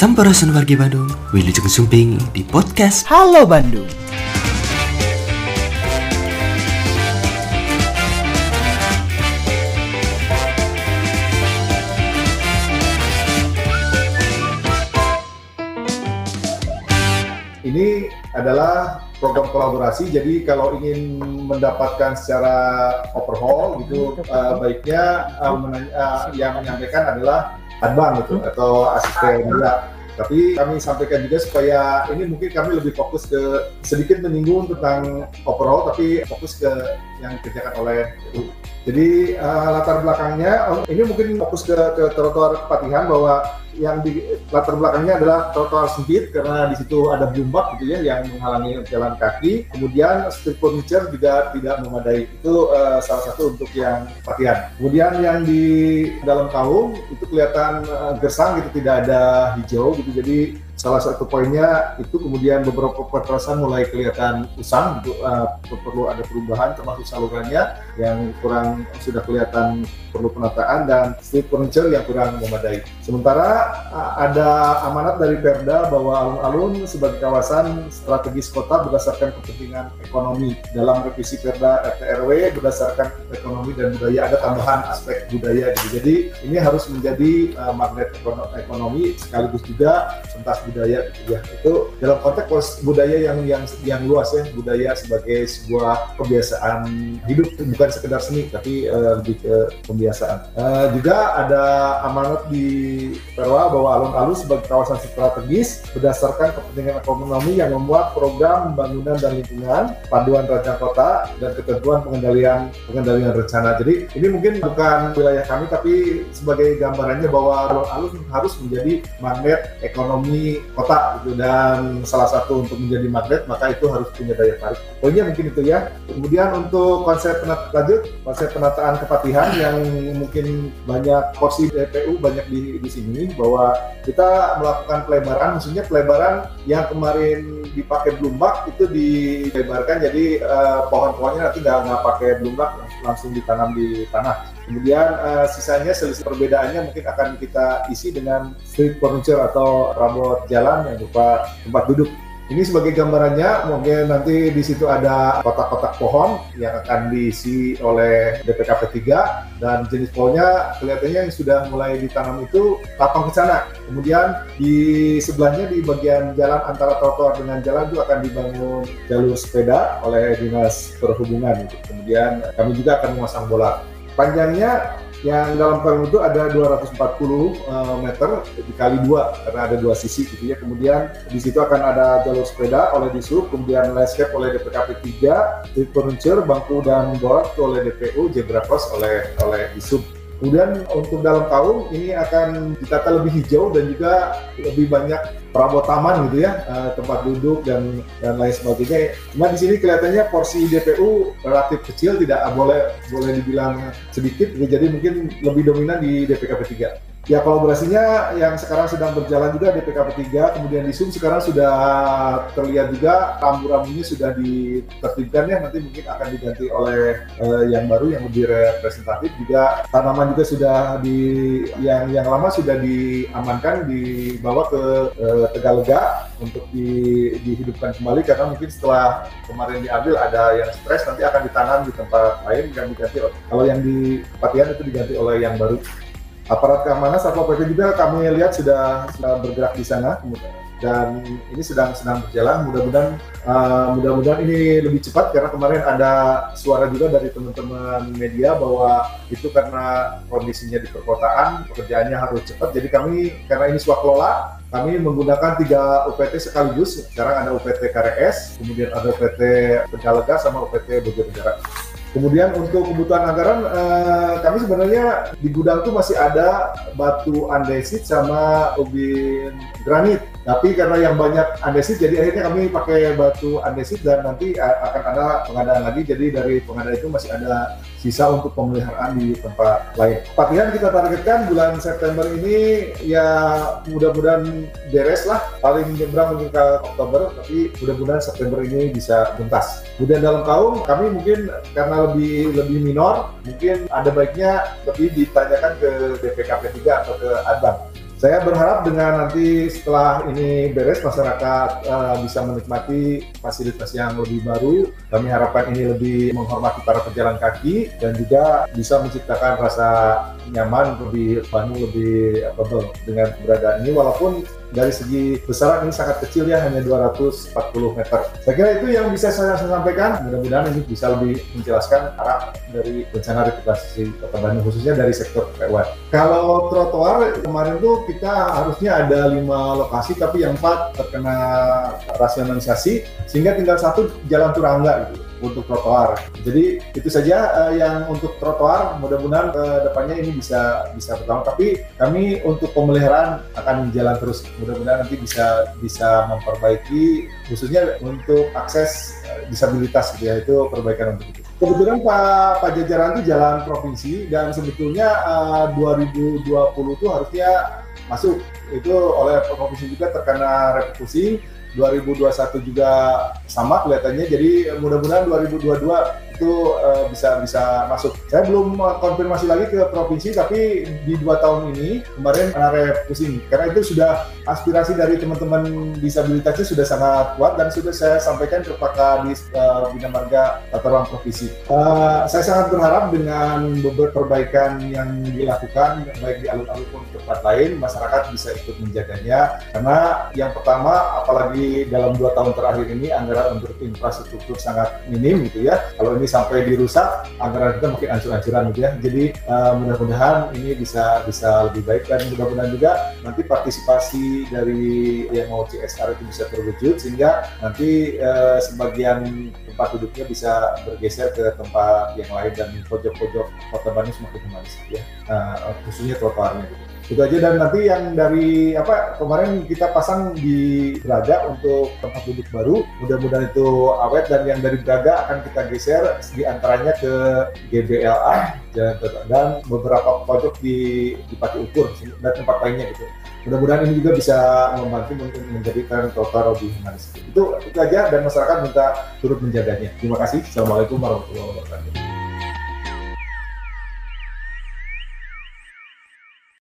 Sampurasun wargi Bandung, Wilujeng Sumping di podcast Halo Bandung. Ini adalah program kolaborasi. Jadi kalau ingin mendapatkan secara overhaul gitu, uh, baiknya uh, menanya- uh, yang menyampaikan adalah adbang gitu atau asisten juga. Tapi kami sampaikan juga supaya ini mungkin kami lebih fokus ke sedikit menyinggung tentang overall, tapi fokus ke yang dikerjakan oleh jadi uh, latar belakangnya oh, ini mungkin fokus ke, ke trotoar Patihan bahwa yang di latar belakangnya adalah trotoar sempit karena di situ ada blumbak gitu ya yang menghalangi jalan kaki. Kemudian street furniture juga tidak memadai. Itu uh, salah satu untuk yang Patihan. Kemudian yang di dalam kaum itu kelihatan uh, gersang gitu tidak ada hijau gitu. Jadi salah satu poinnya itu kemudian beberapa perperasan mulai kelihatan usang gitu, uh, perlu ada perubahan termasuk salurannya yang kurang sudah kelihatan perlu penataan dan street furniture yang kurang memadai. Sementara uh, ada amanat dari Perda bahwa alun-alun sebagai kawasan strategis kota berdasarkan kepentingan ekonomi dalam revisi Perda RT RW berdasarkan ekonomi dan budaya ada tambahan aspek budaya gitu. Jadi ini harus menjadi uh, magnet ekono- ekonomi sekaligus juga sentas budaya gitu ya. Itu dalam konteks budaya yang yang yang luas ya, budaya sebagai sebuah kebiasaan hidup bukan sekedar seni tapi uh, lebih ke pembiasaan. Uh, juga ada amanat di Perwa bahwa alun-alun sebagai kawasan strategis berdasarkan kepentingan ekonomi yang memuat program pembangunan dan lingkungan, panduan rancang kota dan ketentuan pengendalian pengendalian rencana. Jadi ini mungkin bukan wilayah kami tapi sebagai gambarannya bahwa alun-alun harus menjadi magnet ekonomi kota gitu dan salah satu untuk menjadi magnet maka itu harus punya daya tarik. Poinnya mungkin itu ya. Kemudian untuk konsep penat lanjut konsep penataan kepatihan yang mungkin banyak porsi DPU banyak di, di sini bahwa kita melakukan pelebaran, maksudnya pelebaran yang kemarin dipakai blumbak itu dilebarkan jadi eh, pohon-pohonnya nanti nggak nggak pakai blumbak langsung ditanam di tanah. Kemudian eh, sisanya selisih perbedaannya mungkin akan kita isi dengan street furniture atau rabot jalan yang berupa tempat duduk. Ini sebagai gambarannya, mungkin nanti di situ ada kotak-kotak pohon yang akan diisi oleh DPKP 3 dan jenis pohonnya kelihatannya yang sudah mulai ditanam itu tapang ke sana. Kemudian di sebelahnya di bagian jalan antara trotoar dengan jalan itu akan dibangun jalur sepeda oleh Dinas Perhubungan. Kemudian kami juga akan memasang bola. Panjangnya yang dalam film itu ada 240 uh, meter dikali dua karena ada dua sisi gitu ya. Kemudian di situ akan ada jalur sepeda oleh disub kemudian landscape oleh DPKP 3 street furniture bangku dan board oleh DPU zebra cross oleh oleh disub Kemudian untuk dalam kaum ini akan ditata lebih hijau dan juga lebih banyak perabot taman gitu ya, eh, tempat duduk dan dan lain sebagainya. Cuma di sini kelihatannya porsi DPU relatif kecil, tidak boleh boleh dibilang sedikit, jadi mungkin lebih dominan di DPKP 3. Ya kolaborasinya yang sekarang sedang berjalan juga DPKP 3, kemudian di SUM sekarang sudah terlihat juga rambu-rambunya sudah ditertibkan ya, nanti mungkin akan diganti oleh eh, yang baru yang lebih representatif juga. Tanaman juga sudah di yang yang lama sudah diamankan dibawa ke eh, Tegalega untuk di, dihidupkan kembali karena mungkin setelah kemarin diambil ada yang stres nanti akan ditanam di tempat lain dan diganti kalau yang di Patian itu diganti oleh yang baru aparat keamanan Satpol PP juga kami lihat sudah, sudah bergerak di sana. Dan ini sedang sedang berjalan. Mudah-mudahan uh, mudah-mudahan ini lebih cepat karena kemarin ada suara juga dari teman-teman media bahwa itu karena kondisinya di perkotaan pekerjaannya harus cepat. Jadi kami karena ini swakelola kami menggunakan tiga UPT sekaligus. Sekarang ada UPT KRS kemudian ada UPT Pegalega sama UPT Bojonegara Kemudian untuk kebutuhan anggaran, eh, kami sebenarnya di gudang tuh masih ada batu andesit sama ubin granit. Tapi karena yang banyak andesit, jadi akhirnya kami pakai batu andesit dan nanti akan ada pengadaan lagi. Jadi dari pengadaan itu masih ada sisa untuk pemeliharaan di tempat lain. Pelatihan kita targetkan bulan September ini ya mudah-mudahan beres lah. Paling nyebrang mungkin ke Oktober, tapi mudah-mudahan September ini bisa tuntas. Kemudian dalam kaum kami mungkin karena lebih lebih minor, mungkin ada baiknya lebih ditanyakan ke DPKP 3 atau ke Adbang Saya berharap dengan nanti setelah ini beres masyarakat uh, bisa menikmati fasilitas yang lebih baru. Kami harapkan ini lebih menghormati para pejalan kaki dan juga bisa menciptakan rasa nyaman lebih Bandung lebih apa dengan keberadaan ini walaupun dari segi besaran ini sangat kecil ya hanya 240 meter. Saya kira itu yang bisa saya, sampaikan. Mudah-mudahan ini bisa lebih menjelaskan arah dari rencana reputasi Kota Bandung khususnya dari sektor PUN. Kalau trotoar kemarin tuh kita harusnya ada lima lokasi tapi yang empat terkena rasionalisasi sehingga tinggal satu jalan Turangga gitu untuk trotoar. Jadi itu saja uh, yang untuk trotoar. Mudah-mudahan ke depannya ini bisa bisa bertambah. Tapi kami untuk pemeliharaan akan jalan terus. Mudah-mudahan nanti bisa bisa memperbaiki khususnya untuk akses uh, disabilitas gitu ya itu perbaikan untuk itu. Kebetulan Pak Pak Jajaran itu jalan provinsi dan sebetulnya uh, 2020 itu harusnya masuk itu oleh provinsi juga terkena reperkusi 2021 juga sama kelihatannya. Jadi mudah-mudahan 2022 itu uh, bisa bisa masuk. Saya belum konfirmasi lagi ke provinsi, tapi di dua tahun ini kemarin ada pusing karena itu sudah aspirasi dari teman-teman disabilitasnya sudah sangat kuat dan sudah saya sampaikan ke Pak Kadis uh, Bina Marga Tata Ruang Provinsi. Uh, saya sangat berharap dengan beberapa perbaikan yang dilakukan baik di alun-alun maupun tempat lain masyarakat bisa ikut menjaganya karena yang pertama apalagi dalam dua tahun terakhir ini anggaran untuk infrastruktur sangat minim gitu ya. Kalau ini sampai dirusak anggaran kita makin ancur-ancuran gitu ya. Jadi uh, mudah-mudahan ini bisa bisa lebih baik dan mudah-mudahan juga nanti partisipasi dari yang mau CSR itu bisa terwujud sehingga nanti uh, sebagian tempat duduknya bisa bergeser ke tempat yang lain dan pojok-pojok kota Bandung semakin humanis ya. Uh, khususnya trotoarnya gitu itu aja. Dan nanti yang dari apa kemarin kita pasang di Braga untuk tempat duduk baru. Mudah-mudahan itu awet. Dan yang dari Braga akan kita geser di antaranya ke GBLA dan beberapa pojok di Pati Ukur dan tempat lainnya gitu. Mudah-mudahan ini juga bisa membantu untuk menjadikan kota lebih humanis. Itu itu aja. Dan masyarakat minta turut menjaganya. Terima kasih. Assalamualaikum warahmatullahi wabarakatuh